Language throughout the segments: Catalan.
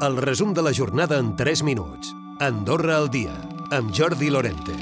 El resum de la jornada en 3 minuts. Andorra al dia, amb Jordi Lorente.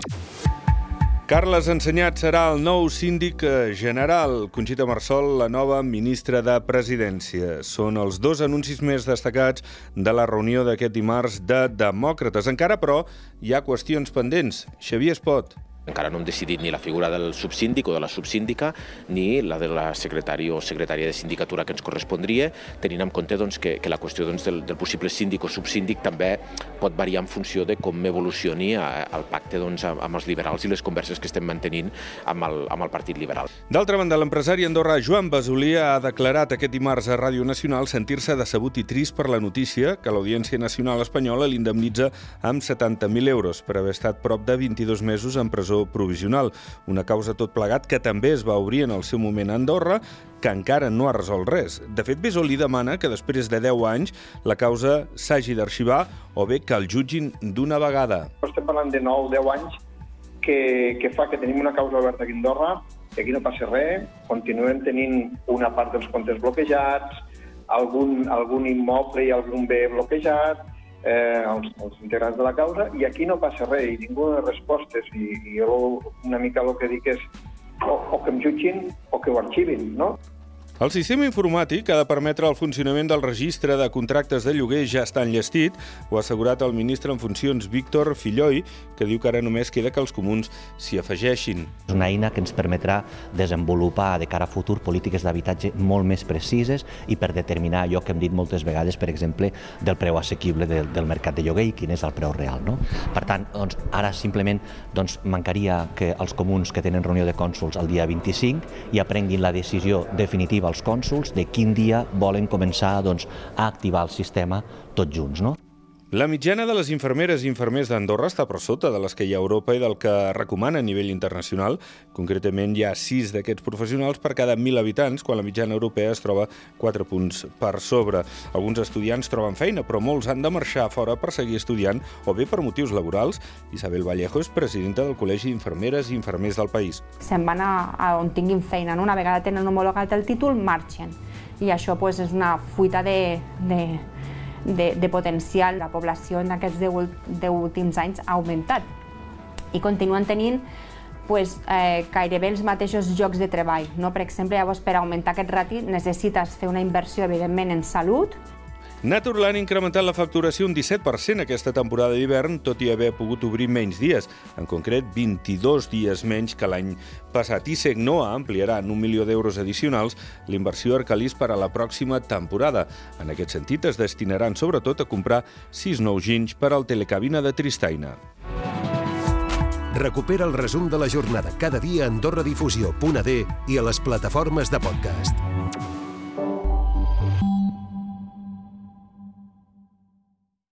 Carles Ensenyat serà el nou síndic eh, general. Conxita Marsol, la nova ministra de Presidència. Són els dos anuncis més destacats de la reunió d'aquest dimarts de Demòcrates. Encara, però, hi ha qüestions pendents. Xavier Espot. Encara no hem decidit ni la figura del subsíndic o de la subsíndica ni la de la secretari o secretària de sindicatura que ens correspondria, tenint en compte doncs, que, que la qüestió doncs, del, del possible síndic o subsíndic també pot variar en funció de com evolucioni el pacte doncs, amb els liberals i les converses que estem mantenint amb el, amb el Partit Liberal. D'altra banda, l'empresari andorrà Joan Basolí ha declarat aquest dimarts a Ràdio Nacional sentir-se decebut i trist per la notícia que l'Audiència Nacional Espanyola l'indemnitza amb 70.000 euros per haver estat prop de 22 mesos en presó presó provisional, una causa tot plegat que també es va obrir en el seu moment a Andorra, que encara no ha resolt res. De fet, li demana que després de 10 anys la causa s'hagi d'arxivar o bé que el jutgin d'una vegada. Estem parlant de 9-10 anys que, que fa que tenim una causa oberta aquí a Andorra, que aquí no passa res, continuem tenint una part dels comptes bloquejats, algun, algun immoble i algun bé bloquejat, eh, els, els integrants de la causa, i aquí no passa res, i ningú de respostes, i, i jo una mica el que dic és o, o que em jutgin o que ho arxivin, no? El sistema informàtic ha de permetre el funcionament del registre de contractes de lloguer ja està enllestit, ho ha assegurat el ministre en funcions Víctor Filloi, que diu que ara només queda que els comuns s'hi afegeixin. És una eina que ens permetrà desenvolupar de cara a futur polítiques d'habitatge molt més precises i per determinar allò que hem dit moltes vegades, per exemple, del preu assequible del, del mercat de lloguer i quin és el preu real. No? Per tant, doncs, ara simplement doncs, mancaria que els comuns que tenen reunió de cònsuls el dia 25 i aprenguin la decisió definitiva als cònsuls de quin dia volen començar doncs, a activar el sistema tots junts. No? La mitjana de les infermeres i infermers d'Andorra està per sota de les que hi ha a Europa i del que recomana a nivell internacional. Concretament, hi ha 6 d'aquests professionals per cada 1.000 habitants, quan la mitjana europea es troba 4 punts per sobre. Alguns estudiants troben feina, però molts han de marxar fora per seguir estudiant o bé per motius laborals. Isabel Vallejo és presidenta del Col·legi d'Infermeres i Infermers del país. Se'n van a, a on tinguin feina. No? Una vegada tenen homologat el títol, marxen. I això pues, és una fuita de, de, de, de potencial. La població en aquests 10, últims anys ha augmentat i continuen tenint pues, eh, gairebé els mateixos llocs de treball. No? Per exemple, llavors, per augmentar aquest rati necessites fer una inversió, evidentment, en salut, Naturland ha incrementat la facturació un 17% aquesta temporada d'hivern, tot i haver pogut obrir menys dies, en concret 22 dies menys que l'any passat. I Segnoa ampliarà en un milió d'euros addicionals l'inversió Arcalís per a la pròxima temporada. En aquest sentit, es destinaran sobretot a comprar 6 nous ginys per al telecabina de Tristaina. Recupera el resum de la jornada cada dia a AndorraDifusió.d i a les plataformes de podcast.